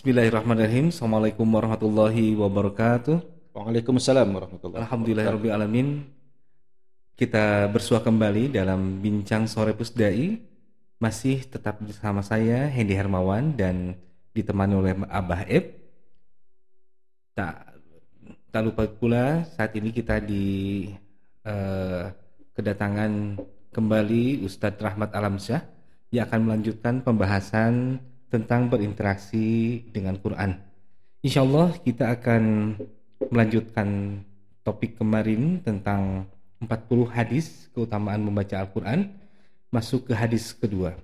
Bismillahirrahmanirrahim. Assalamualaikum warahmatullahi wabarakatuh. Waalaikumsalam warahmatullahi Alhamdulillahirabbil alamin. Kita bersua kembali dalam bincang sore Pusdai. Masih tetap bersama saya Hendy Hermawan dan ditemani oleh Abah Eb. Tak tak lupa pula saat ini kita di eh, kedatangan kembali Ustadz Rahmat Alamsyah yang akan melanjutkan pembahasan tentang berinteraksi dengan Quran. Insya Allah kita akan melanjutkan topik kemarin tentang 40 hadis keutamaan membaca Al-Quran masuk ke hadis kedua.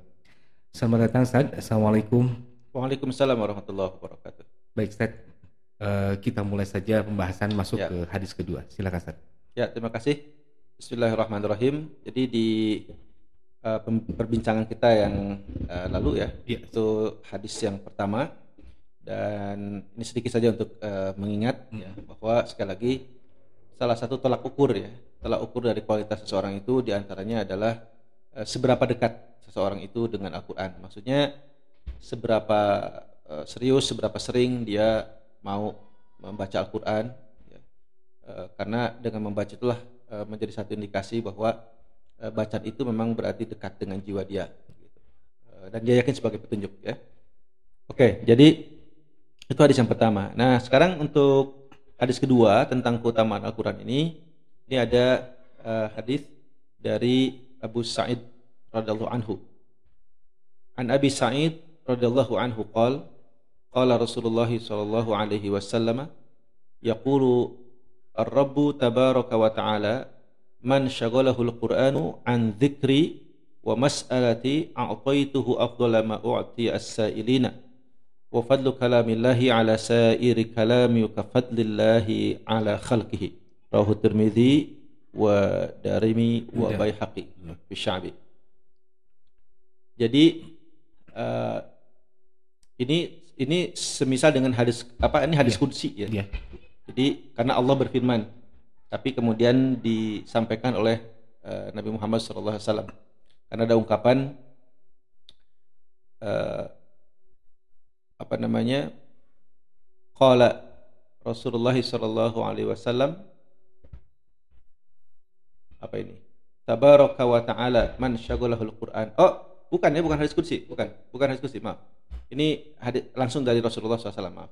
Selamat datang Ustaz. Assalamualaikum. Waalaikumsalam warahmatullahi wabarakatuh. Baik Ustaz, eh, kita mulai saja pembahasan masuk Ya. ke hadis kedua. Silakan Ustaz. Ya, terima kasih. Bismillahirrahmanirrahim. Jadi di uh, pem- perbincangan kita yang uh, lalu ya, Ya. itu hadis yang pertama dan ini sedikit saja untuk uh, mengingat ya, bahwa sekali lagi salah satu tolak ukur ya, tolak ukur dari kualitas seseorang itu di antaranya adalah uh, seberapa dekat seseorang itu dengan Al-Quran. Maksudnya seberapa uh, serius, seberapa sering dia mau membaca Al-Quran. ya. Uh, karena dengan membaca itulah uh, menjadi satu indikasi bahwa uh, bacaan itu memang berarti dekat dengan jiwa dia. gitu. Uh, dan dia yakin sebagai petunjuk ya. Oke, jadi itu hadis yang pertama. Nah, sekarang untuk hadis kedua tentang keutamaan Al-Quran ini, ini ada uh, hadis dari Abu Sa'id radhiyallahu anhu. An Abi Sa'id radhiyallahu anhu qala qala Rasulullah sallallahu alaihi wasallam yaqulu Ar-Rabbu tabaraka wa ta'ala man syaghalahu al-Qur'anu an dzikri wa mas'alati a'taituhu afdhala ma u'ti as-sa'ilina wa fadlu kalamillahi ala sa'iri kalami ka fadlillahi ala khalqihi rawahu Tirmidzi wa Darimi wa. Baihaqi fi Sya'bi jadi eh, ini ini semisal dengan hadis apa ini hadis Ya. qudsi ya Ya. jadi karena Allah berfirman, tapi kemudian disampaikan oleh eh, Nabi Muhammad SAW. Karena ada ungkapan eh, apa namanya? Qala Rasulullah sallallahu alaihi wasallam apa ini? Tabaraka wa ta'ala man syaghalahul Qur'an. Oh, bukan ya, bukan hadis qudsi, bukan. Bukan hadis qudsi, maaf. Ini hadis langsung dari Rasulullah SAW, maaf.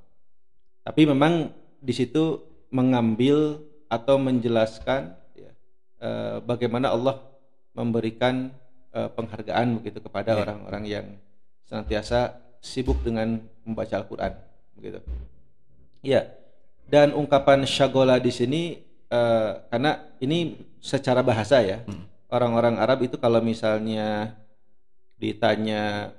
Tapi memang di situ mengambil atau menjelaskan ya, eh, bagaimana Allah memberikan eh, penghargaan begitu kepada Ya. orang-orang yang senantiasa sibuk dengan membaca Al-Qur'an begitu. Iya. Dan ungkapan syagola di sini eh, karena ini secara bahasa ya. Hmm. Orang-orang Arab itu kalau misalnya ditanya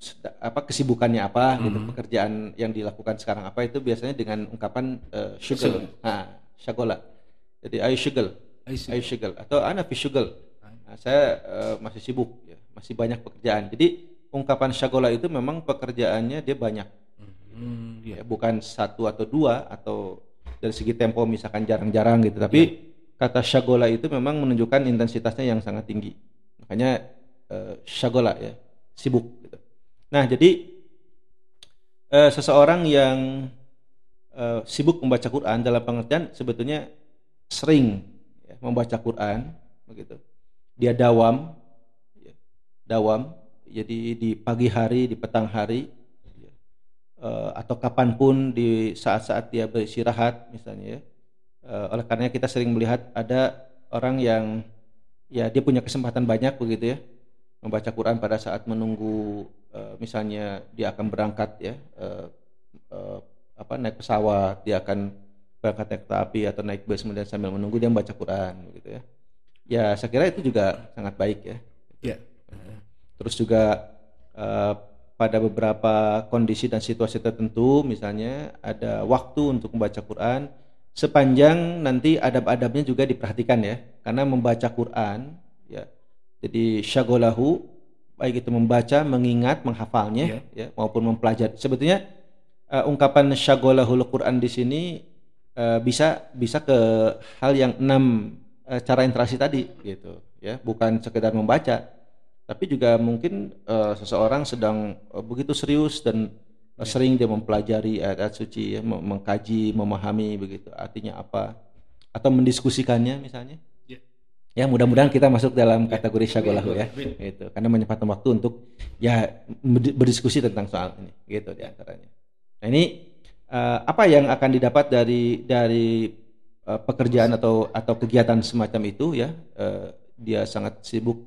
sed- apa kesibukannya apa gitu, Hmm. pekerjaan yang dilakukan sekarang apa itu biasanya dengan ungkapan eh, syugal. Nah, syagola. Jadi ayo syugal, ayo syugal atau ana fi syugal. Nah, saya eh, masih sibuk ya, masih banyak pekerjaan. Jadi ungkapan syagola itu memang pekerjaannya dia banyak Hmm, ya. ya, bukan satu atau dua atau dari segi tempo misalkan jarang-jarang gitu tapi kata syagola itu memang menunjukkan intensitasnya yang sangat tinggi makanya eh, syagola ya sibuk gitu. nah jadi eh, seseorang yang eh, sibuk membaca Quran dalam pengertian sebetulnya sering ya, membaca Quran begitu dia dawam ya, dawam jadi di pagi hari di petang hari ya, eh, atau kapan pun di saat-saat dia beristirahat misalnya ya. Eh, oleh karenanya kita sering melihat ada orang yang ya dia punya kesempatan banyak begitu ya membaca Quran pada saat menunggu eh, misalnya dia akan berangkat ya eh, apa naik pesawat dia akan berangkat naik kereta api atau naik bus kemudian sambil menunggu dia membaca Quran begitu ya. Ya saya kira itu juga sangat baik ya. Ya. terus juga eh, pada beberapa kondisi dan situasi tertentu misalnya ada waktu untuk membaca Quran sepanjang nanti adab-adabnya juga diperhatikan ya. Karena membaca Quran ya jadi syagolahu baik itu membaca mengingat menghafalnya ya maupun mempelajari. Sebetulnya eh, ungkapan syagolahul Quran di sini eh, bisa bisa ke hal yang enam eh, cara interaksi tadi gitu ya bukan sekedar membaca tapi juga mungkin eh, seseorang sedang eh, begitu serius dan sering dia mempelajari ayat-ayat suci ya, mengkaji, memahami begitu artinya apa atau mendiskusikannya misalnya. Ya. Ya, mudah-mudahan kita masuk dalam kategori syagolahu ya. Gitu. Karena menyempatkan waktu untuk ya berd- berdiskusi tentang soal ini gitu di antaranya. Nah, ini eh, apa yang akan didapat dari dari eh, pekerjaan atau atau kegiatan semacam itu ya? Eh, dia sangat sibuk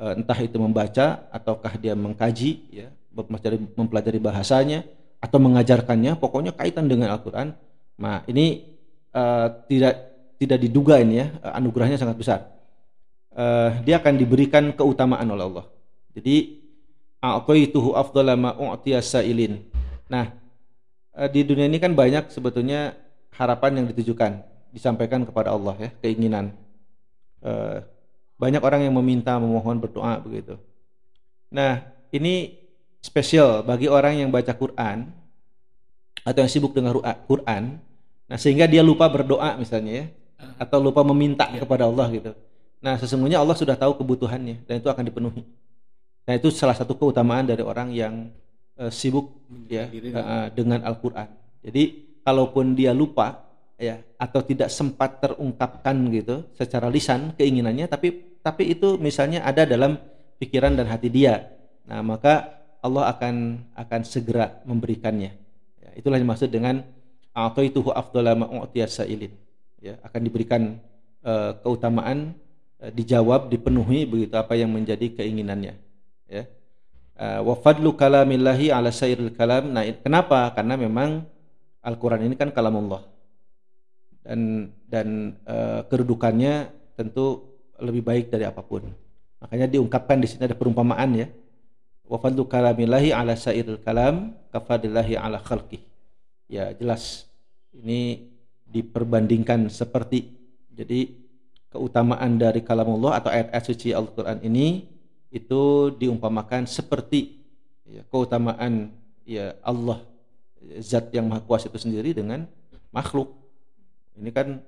eh, entah itu membaca ataukah dia mengkaji ya, mempelajari mempelajari bahasanya atau mengajarkannya, pokoknya kaitan dengan Al-Qur'an. Nah, ini eh, tidak tidak diduga ini ya, anugerahnya sangat besar. Eh, dia akan diberikan keutamaan oleh Allah. Jadi a'taituhu afdhala ma u'tiya sa'ilin. Nah, di dunia ini kan banyak sebetulnya harapan yang ditujukan, disampaikan kepada Allah ya, keinginan. Eh, banyak orang yang meminta, memohon, berdoa begitu. Nah, ini spesial bagi orang yang baca Quran atau yang sibuk dengan Quran. Nah, sehingga dia lupa berdoa misalnya ya, atau lupa meminta kepada Allah gitu. Nah, sesungguhnya Allah sudah tahu kebutuhannya dan itu akan dipenuhi. Nah, itu salah satu keutamaan dari orang yang eh, sibuk ya eh, dengan Al-Qur'an. Jadi, kalaupun dia lupa ya atau tidak sempat terungkapkan gitu secara lisan keinginannya tapi tapi itu misalnya ada dalam pikiran dan hati dia. Nah, maka Allah akan akan segera memberikannya. Ya, itulah yang dimaksud dengan a'taituhu afdhala ma sa'ilin. Ya, akan diberikan eh, keutamaan dijawab, dipenuhi begitu apa yang menjadi keinginannya. Ya. Eh, wa kalamillahi ala sairil kalam. Nah, kenapa? Karena memang Al-Qur'an ini kan kalamullah. Dan dan eh, kedudukannya tentu lebih baik dari apa pun. Makanya diungkapkan di sini ada perumpamaan ya. Wa fadlu kalamillahi ala sairil kalam kafadillahi ala khalqih. Ya, jelas. Ini diperbandingkan seperti jadi keutamaan dari kalamullah atau ayat-ayat suci Al-Qur'an ini itu diumpamakan seperti ya, keutamaan ya Allah zat yang maha kuasa itu sendiri dengan makhluk. Ini kan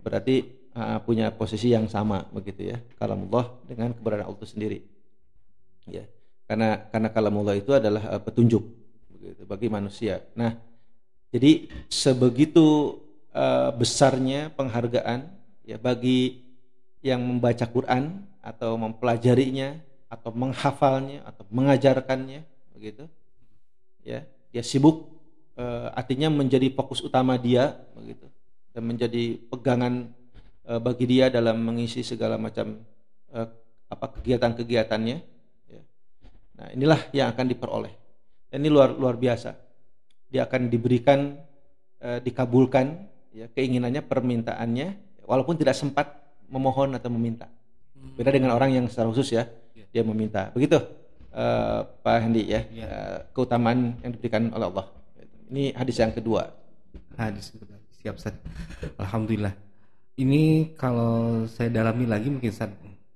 berarti uh, punya posisi yang sama begitu ya. Kalamullah dengan keberadaan Allah itu sendiri. Ya. Karena karena kalamullah itu adalah uh, petunjuk begitu bagi manusia. Nah, jadi sebegitu uh, besarnya penghargaan ya bagi yang membaca Quran atau mempelajarinya atau menghafalnya atau mengajarkannya begitu. Ya, dia sibuk uh, artinya menjadi fokus utama dia begitu dan menjadi pegangan uh, bagi dia dalam mengisi segala macam uh, apa kegiatan-kegiatannya ya. Nah, inilah yang akan diperoleh. Dan ini luar luar biasa. Dia akan diberikan eh, dikabulkan ya keinginannya, permintaannya walaupun tidak sempat memohon atau meminta. Beda dengan orang yang secara khusus Ya. Dia meminta. Begitu eh, Pak Hendi ya, Ya. eh, keutamaan yang diberikan oleh Allah. Ini hadis yang kedua. Hadis siap Ustaz. Alhamdulillah. Ini kalau saya dalami lagi mungkin Ustaz,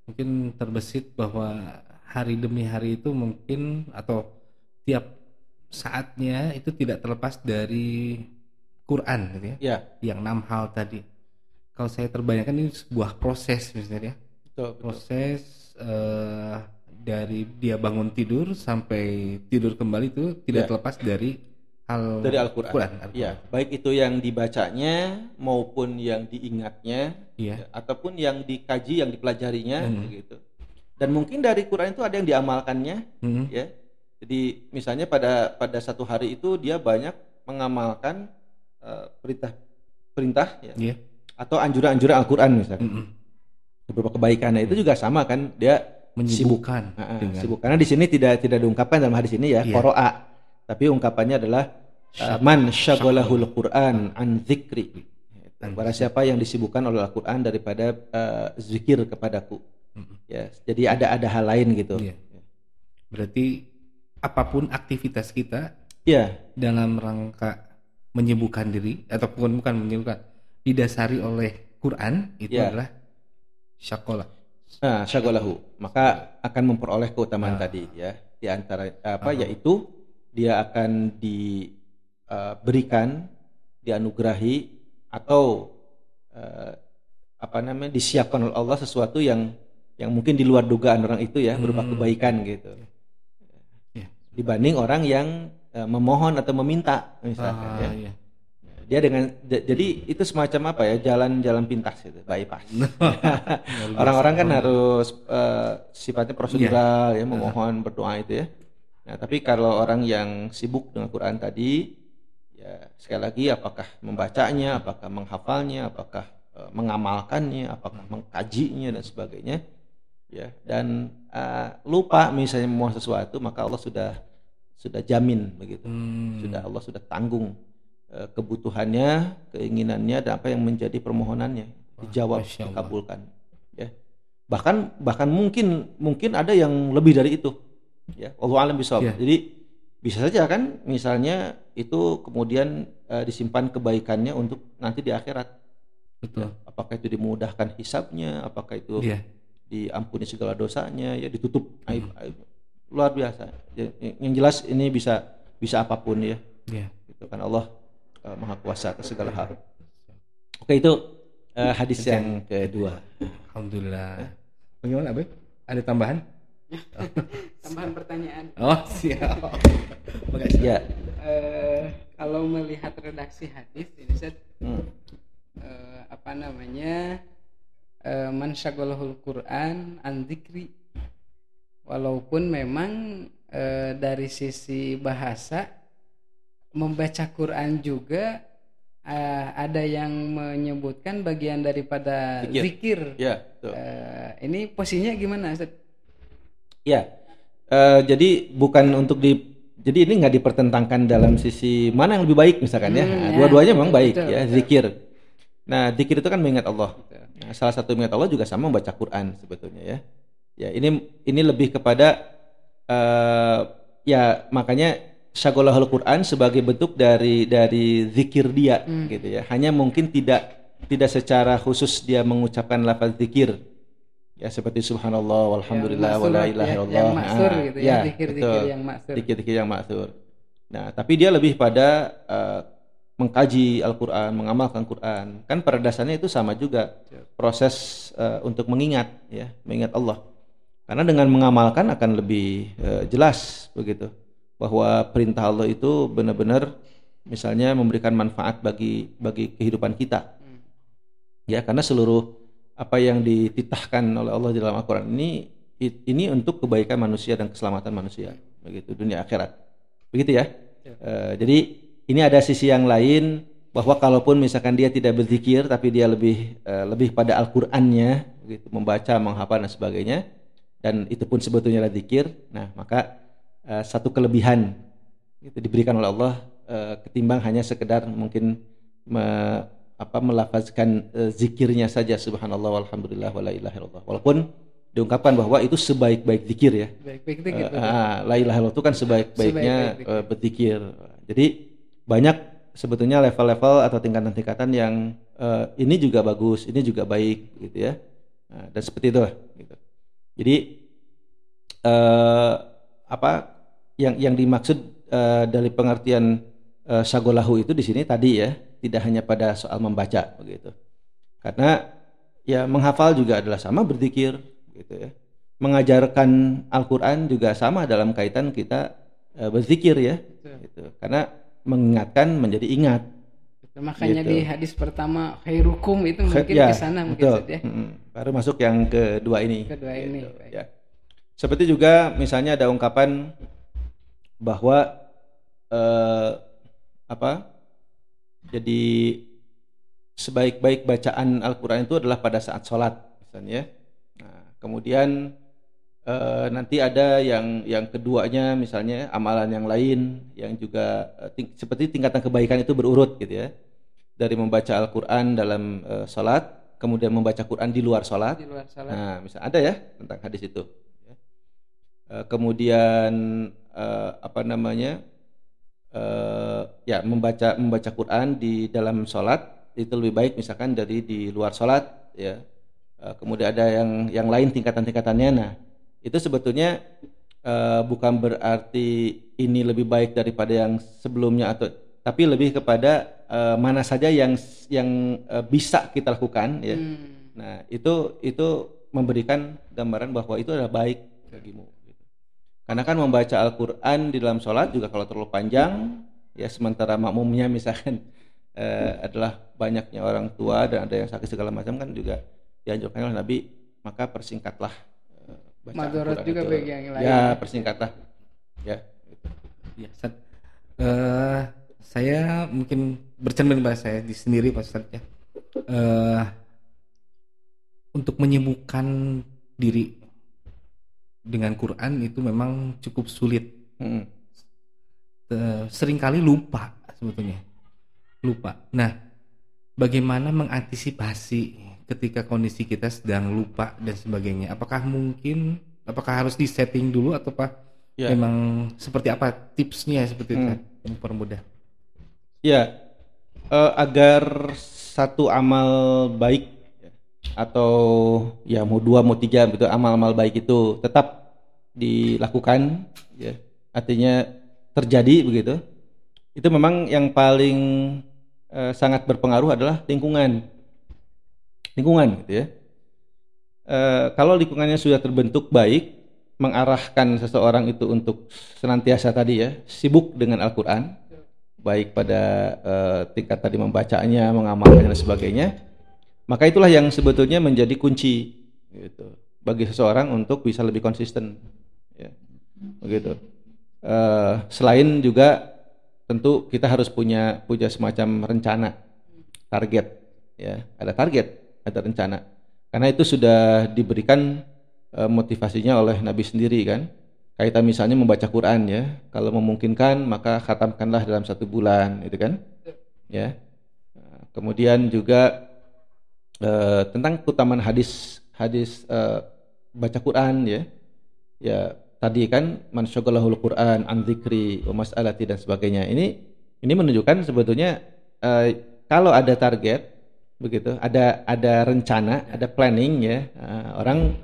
mungkin terbesit bahwa hari demi hari itu mungkin atau tiap saatnya itu tidak terlepas dari Quran gitu ya. Ya, Yang enam hal tadi. Kalau saya terbayangkan ini sebuah proses misalnya ya. betul, betul. Proses eh, dari dia bangun tidur sampai tidur kembali itu tidak Ya. terlepas dari hal Dari Al-Qur'an. Al-Qur'an. Ya, baik itu yang dibacanya maupun yang diingatnya Iya. ya, ataupun yang dikaji, yang dipelajarinya Hmm. begitu. Dan mungkin dari Quran itu ada yang diamalkannya Hmm. ya. Jadi misalnya pada pada satu hari itu dia banyak mengamalkan eh, perintah perintah ya Iya. atau anjuran-anjuran Al-Qur'an misalnya. Mm-mm. Beberapa kebaikan. Nah, itu juga sama kan dia menyibukkan dengan sibuk. Karena di sini tidak tidak diungkapkan dalam hadis ini ya, Iya. qoro'a. Tapi ungkapannya adalah uh, man syaghalahul Qur'an an dzikri. Barang siapa yang disibukkan oleh Al-Qur'an daripada uh, zikir kepadaku. Ya, jadi ada ada hal lain gitu. Iya. berarti apa pun aktivitas kita Ya, dalam rangka menyibukkan diri ataupun bukan menyibukkan didasari oleh Quran itu Iya. adalah syakola nah syaghalahu. Maka akan memperoleh keutamaan Ah. tadi ya. Di antara apa Ah. yaitu dia akan diberikan, dianugerahi atau eh, apa namanya disiapkan oleh Allah sesuatu yang yang mungkin di luar dugaan orang itu ya berupa Hmm. kebaikan gitu Iya. dibanding orang yang uh, memohon atau meminta misalkan Ah, ya. iya. Dia dengan jadi itu semacam apa ya jalan-jalan pintas gitu, bypass. Orang-orang kan harus eh, sifatnya prosedural ya memohon berdoa itu ya. Nah, tapi kalau orang yang sibuk dengan Quran tadi ya sekali lagi apakah membacanya, apakah menghafalnya, apakah eh, mengamalkannya, apakah mengkajinya dan sebagainya ya dan eh, lupa misalnya mau sesuatu maka Allah sudah sudah jamin begitu. Hmm. Sudah Allah sudah tanggung kebutuhannya, keinginannya dan apa yang menjadi permohonannya dijawab, dikabulkan. Ya. Bahkan bahkan mungkin mungkin ada yang lebih dari itu. Ya, Allah alam bisawab. Ya. Jadi bisa saja kan misalnya itu kemudian eh, disimpan kebaikannya untuk nanti di akhirat. Betul. Apakah itu dimudahkan hisabnya, apakah itu Iya. diampuni segala dosanya, ya ditutup Hmm. aib, aib. Luar biasa. Ya, Yang jelas ini bisa bisa apa pun ya Iya. gitu kan Allah eh, maha kuasa atas segala hal. Oke itu eh, hadis yang kedua. Alhamdulillah. Bagaimana, Abe? Ada tambahan? Tambahan pertanyaan. Oh, siap. Makasih. Ya. Eh, kalau melihat redaksi hadis ini Ustaz, Hmm. eh, apa namanya? Eh, man syaghalahul Quran an dzikri. Walaupun memang eh, dari sisi bahasa membaca Quran juga eh, ada yang menyebutkan bagian daripada Zikir. zikir. Ya, betul. Eh, ini posisinya gimana Ustaz? Ya. Eh, jadi bukan untuk di jadi ini nggak dipertentangkan dalam sisi mana yang lebih baik misalkan ya. Hmm, Nah, ya, Dua-duanya memang baik betul, ya, betul. zikir. Nah, zikir itu kan mengingat Allah. Nah, salah satu mengingat Allah juga sama membaca Quran sebetulnya ya. Ya, ini ini lebih kepada eh ya makanya syagolahul Quran sebagai bentuk dari dari zikir dia Hmm. gitu ya. Hanya mungkin tidak tidak secara khusus dia mengucapkan lafaz zikir. Ya seperti subhanallah walhamdulillah Yang wala maksur, ilaha ya, illallah. Yang maksur Ah, gitu ya, zikir-zikir betul. yang maksur. Zikir-zikir yang maksur. Nah, tapi dia lebih pada eh, mengkaji Al-Qur'an, mengamalkan Quran. Kan pada dasarnya itu sama juga proses eh, untuk mengingat ya, mengingat Allah. Karena dengan mengamalkan akan lebih eh, jelas begitu bahwa perintah Allah itu benar-benar misalnya memberikan manfaat bagi bagi kehidupan kita. Hmm. Ya, karena seluruh apa yang dititahkan oleh Allah di dalam Al-Qur'an ini ini untuk kebaikan manusia dan keselamatan manusia begitu dunia akhirat. Begitu ya. Ya. Eh, jadi ini ada sisi yang lain bahwa kalaupun misalkan dia tidak berzikir tapi dia lebih eh, lebih pada Al-Qur'annya begitu membaca, menghafal dan sebagainya dan itu pun sebetulnya adalah zikir. Nah, maka eh, satu kelebihan itu diberikan oleh Allah eh, ketimbang hanya sekedar mungkin me- apa melafazkan eh, zikirnya saja subhanallah walhamdulillah wala ilaha illallah. Walaupun diungkapkan bahwa itu sebaik-baik zikir ya. Baik-baik ah, la ilaha illallah itu kan sebaik-baiknya Sebaik-baik eh, berzikir. Jadi banyak sebetulnya level-level atau tingkatan-tingkatan yang eh, ini juga bagus, ini juga baik gitu ya. Nah, dan seperti itu gitu. Jadi eh, apa yang yang dimaksud eh, dari pengertian eh, sagolahu itu di sini tadi ya, tidak hanya pada soal membaca begitu. Karena ya menghafal juga adalah sama berzikir gitu ya. Mengajarkan Al-Qur'an juga sama dalam kaitan kita eh, berzikir ya. Betul. Gitu. Karena mengingatkan menjadi ingat. Betul. Makanya Gitu. di hadis pertama khairukum itu mungkin Ya, ke sana mungkin betul. Ya. Baru masuk yang kedua ini. Kedua ini, Gitu, baik. ya. Seperti juga misalnya ada ungkapan bahwa eh, apa? Jadi sebaik-baik bacaan Al-Qur'an itu adalah pada saat sholat misalnya. Nah, kemudian eh, nanti ada yang yang keduanya misalnya amalan yang lain yang juga eh, ting- seperti tingkatan kebaikan itu berurut gitu ya. Dari membaca Al-Qur'an dalam eh, sholat, kemudian membaca Quran di luar sholat, Di luar salat. Nah, misal ada ya tentang hadis itu. Eh, kemudian eh, apa namanya? eh, ya membaca membaca Quran di dalam sholat itu lebih baik misalkan dari di luar sholat ya. Eh, kemudian ada yang yang lain tingkatan-tingkatannya. Nah, itu sebetulnya eh, bukan berarti ini lebih baik daripada yang sebelumnya atau tapi lebih kepada eh, mana saja yang yang eh, bisa kita lakukan ya. Hmm. Nah, itu itu memberikan gambaran bahwa itu adalah baik bagimu. Karena kan membaca Al-Qur'an di dalam sholat juga kalau terlalu panjang ya sementara makmumnya misalkan eh, adalah banyaknya orang tua dan ada yang sakit segala macam kan juga dianjurkan oleh Nabi maka persingkatlah eh, baca Madorot juga itu. bagi yang lain. Ya, persingkatlah. Ya. gitu. Ya, Ustaz. Eh, saya mungkin bercermin pada saya di sendiri Pak Ustaz ya. Eh, untuk menyibukkan diri dengan Quran itu memang cukup sulit. Eh, sering kali lupa sebetulnya. Lupa. Nah, bagaimana mengantisipasi ketika kondisi kita sedang lupa dan sebagainya? Apakah mungkin apakah harus disetting dulu atau apa? Ya. Memang seperti apa tipsnya seperti itu Hmm. mempermudah. Ya, eh, agar satu amal baik atau ya mau dua mau tiga gitu amal-amal baik itu tetap dilakukan, ya artinya terjadi begitu. Itu memang yang paling eh, sangat berpengaruh adalah lingkungan, lingkungan gitu ya. Eh, kalau lingkungannya sudah terbentuk baik, mengarahkan seseorang itu untuk senantiasa tadi ya sibuk dengan Al-Quran baik pada eh, tingkat tadi membacanya, mengamalkannya dan sebagainya, maka itulah yang sebetulnya menjadi kunci gitu bagi seseorang untuk bisa lebih konsisten, ya, begitu. Eh, selain juga tentu kita harus punya punya semacam rencana, target, ya, ada target, ada rencana, karena itu sudah diberikan eh, motivasinya oleh Nabi sendiri kan. Kaitan misalnya membaca Quran ya. Kalau memungkinkan maka khatamkanlah dalam satu bulan itu kan ya. Kemudian juga eh, tentang keutamaan hadis hadis eh, baca Quran ya. Ya tadi kan man syaghalahul Quran an dzikri wa mas'alati dan sebagainya. Ini ini menunjukkan sebetulnya eh, kalau ada target begitu ada ada rencana ada planning ya eh, orang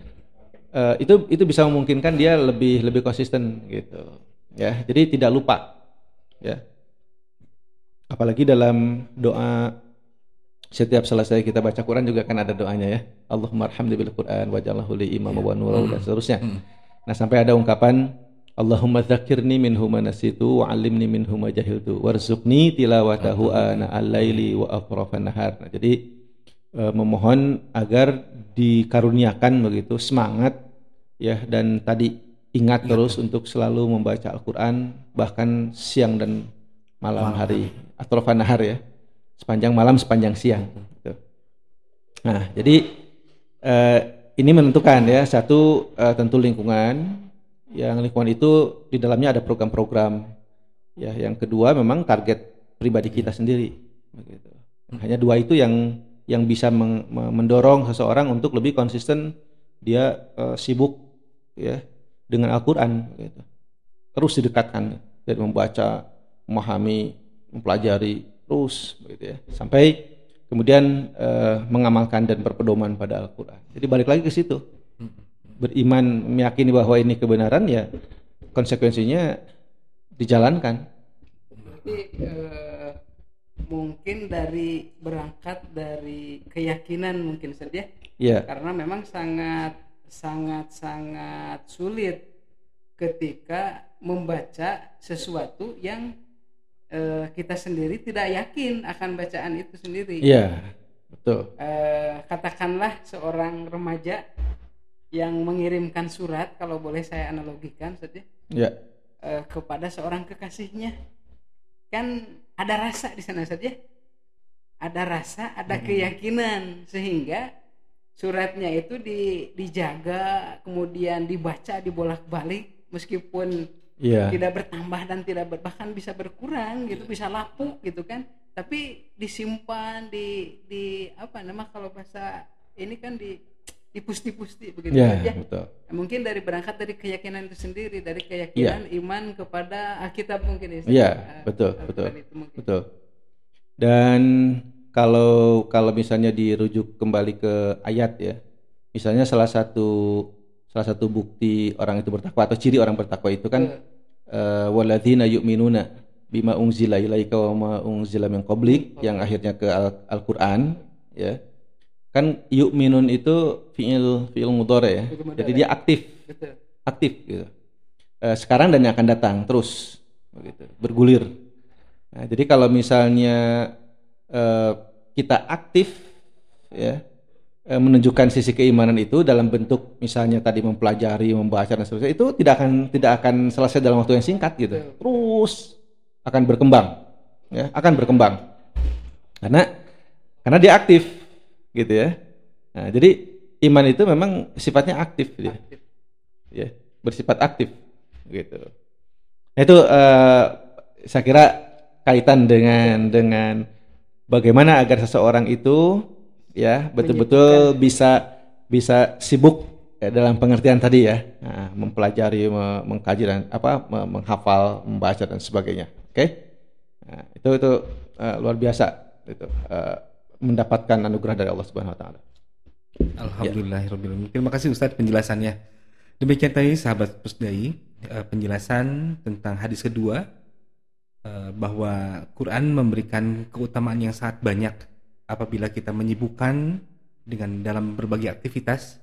Eh, itu itu bisa memungkinkan dia lebih lebih konsisten gitu ya. Jadi tidak lupa ya. Apalagi dalam doa setiap selesai kita baca Quran juga kan ada doanya ya. Allahumma arhamni bil Quran waj'alhu li imama wa nura dan seterusnya. Hmm. nah sampai ada ungkapan Allahumma dzakirni minhu ma nasitu wa 'allimni minhu ma jahiltu warzuqni tilawatahu ana al-laili wa atrafan nahar nah, jadi eh, memohon agar dikaruniakan begitu semangat ya dan tadi ingat terus untuk selalu membaca Al-Qur'an bahkan siang dan malam Malam hari. atau nahar ya sepanjang malam sepanjang siang gitu. Nah, jadi eh, ini menentukan ya satu eh, tentu lingkungan yang lingkungan itu di dalamnya ada program-program ya yang kedua memang target pribadi kita sendiri begitu. Hanya dua itu yang yang bisa meng- me- mendorong seseorang untuk lebih konsisten dia eh, sibuk ya dengan Al-Qur'an gitu. Terus didekatkan dari membaca, memahami, mempelajari terus begitu ya. Sampai kemudian eh, mengamalkan dan berpedoman pada Al-Qur'an. Jadi balik lagi ke situ. Beriman meyakini bahwa ini kebenaran ya konsekuensinya dijalankan. Berarti eh, mungkin dari berangkat dari keyakinan mungkin saja Ya, karena memang sangat sangat sangat sulit ketika membaca sesuatu yang eh, kita sendiri tidak yakin akan bacaan itu sendiri. iya, betul. Eh, katakanlah seorang remaja yang mengirimkan surat kalau boleh saya analogikan saja Ya, eh, kepada seorang kekasihnya kan ada rasa di sana saja ada rasa ada keyakinan sehingga suratnya itu di, dijaga kemudian dibaca dibolak-balik meskipun iya, tidak bertambah dan tidak ber- bahkan bisa berkurang gitu bisa lapuk gitu kan tapi disimpan di di apa nama kalau bahasa ini kan di dipusti-pusti begitu iya, saja betul. mungkin dari berangkat dari keyakinan itu sendiri dari keyakinan iman kepada Alkitab mungkin ya Eh, betul, Al-Quran betul. mungkin. Betul. Dan kalau kalau misalnya dirujuk kembali ke ayat ya, misalnya salah satu salah satu bukti orang itu bertakwa atau ciri orang bertakwa itu kan eh, walladzina yu'minuna bima unzila ilaika wa ma unzila min qablik yang akhirnya ke Al- Al-Qur'an ya. Kan yu'minun itu fiil fiil mudhari ya. Jadi dia aktif, aktif gitu. eh, sekarang dan yang akan datang terus begitu bergulir nah, jadi kalau misalnya eh, kita aktif ya menunjukkan sisi keimanan itu dalam bentuk misalnya tadi mempelajari membaca dan sebagainya itu tidak akan tidak akan selesai dalam waktu yang singkat gitu. Terus akan berkembang ya akan berkembang. Karena karena dia aktif gitu ya. Nah, jadi iman itu memang sifatnya aktif gitu ya, ya bersifat aktif gitu. Nah, itu uh, saya kira kaitan dengan dengan bagaimana agar seseorang itu ya betul-betul bisa bisa sibuk ya, dalam pengertian tadi ya nah, mempelajari mengkaji dan apa menghafal membaca dan sebagainya oke okay? nah, itu itu uh, luar biasa itu uh, mendapatkan anugerah dari Allah Subhanahu wa taala. Alhamdulillahirabbil Terima kasih Ustadz penjelasannya. Demikian tadi sahabat Pusdai eh, penjelasan tentang hadis kedua eh, bahwa Quran memberikan keutamaan yang sangat banyak apabila kita menyibukkan dengan dalam berbagai aktivitas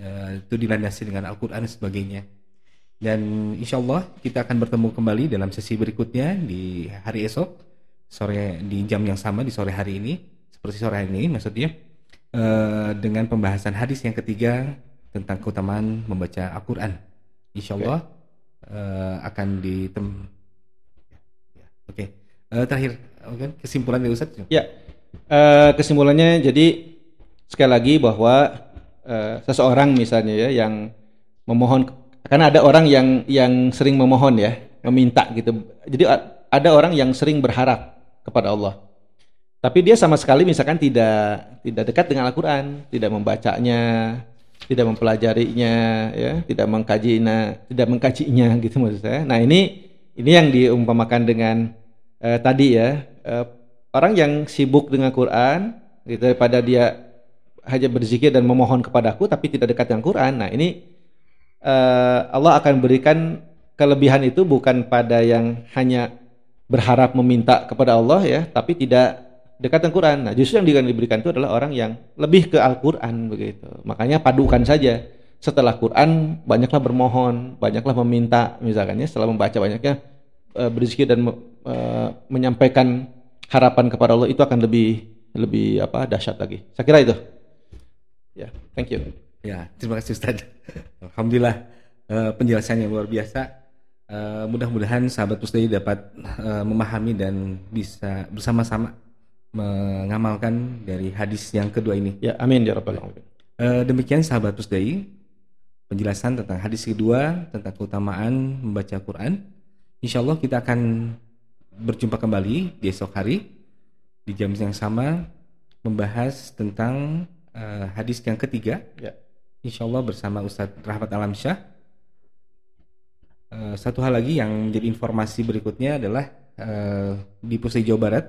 eh, itu dilandasi dengan Al-Quran dan sebagainya. Dan insya Allah kita akan bertemu kembali dalam sesi berikutnya di hari esok sore di jam yang sama di sore hari ini seperti sore hari ini maksudnya uh, dengan pembahasan hadis yang ketiga tentang keutamaan membaca Al-Quran. Insya Allah okay. uh, eh, akan ditem. Ya, Oke, okay. uh, terakhir kesimpulan dari Ustaz. Ya, uh, kesimpulannya jadi sekali lagi bahwa uh, seseorang misalnya ya yang memohon karena ada orang yang yang sering memohon ya meminta gitu. Jadi ada orang yang sering berharap kepada Allah tapi dia sama sekali misalkan tidak tidak dekat dengan Al-Qur'an, tidak membacanya, tidak mempelajarinya, ya, tidak mengkajinya, tidak mengkajinya gitu maksud saya. Nah, ini ini yang diumpamakan dengan eh, tadi ya, eh, orang yang sibuk dengan Quran gitu daripada dia hanya berzikir dan memohon kepadaku tapi tidak dekat dengan Quran. Nah, ini eh, Allah akan berikan kelebihan itu bukan pada yang hanya berharap meminta kepada Allah ya, tapi tidak dekat dengan Quran. Nah, justru yang diberikan itu adalah orang yang lebih ke Al-Quran begitu. Makanya padukan saja. Setelah Quran, banyaklah bermohon, banyaklah meminta, misalkannya setelah membaca banyaknya e, berzikir dan e, menyampaikan harapan kepada Allah itu akan lebih lebih apa dahsyat lagi. Saya kira itu. Ya, yeah, thank you. Ya, terima kasih Ustaz. Alhamdulillah e, penjelasannya luar biasa. Uh, mudah-mudahan sahabat Pusdai dapat uh, memahami dan bisa bersama-sama mengamalkan dari hadis yang kedua ini. Ya, amin ya rabbal alamin. Uh, demikian sahabat Pusdai penjelasan tentang hadis kedua tentang keutamaan membaca Quran. Insya Allah kita akan berjumpa kembali di esok hari di jam yang sama membahas tentang uh, hadis yang ketiga. Ya. Insya Allah bersama Ustadz Rahmat Alamsyah. Uh, satu hal lagi yang menjadi informasi berikutnya adalah uh, di Pusat Jawa Barat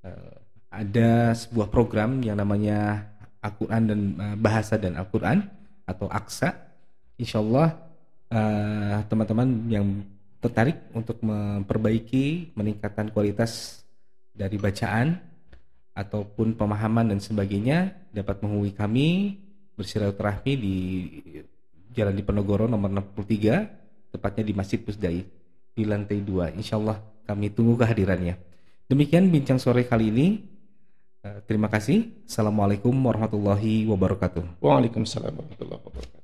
uh, ada sebuah program yang namanya Al-Quran dan uh, Bahasa dan Al-Quran atau AKSA. Insya Allah uh, teman-teman yang tertarik untuk memperbaiki, meningkatkan kualitas dari bacaan ataupun pemahaman dan sebagainya dapat menghubungi kami bersilaturahmi di Jalan Diponegoro nomor 63 tepatnya di Masjid Pusdai di lantai 2. Insya Allah kami tunggu kehadirannya. Demikian bincang sore kali ini. Eh, terima kasih. Assalamualaikum warahmatullahi wabarakatuh. Waalaikumsalam warahmatullahi wabarakatuh.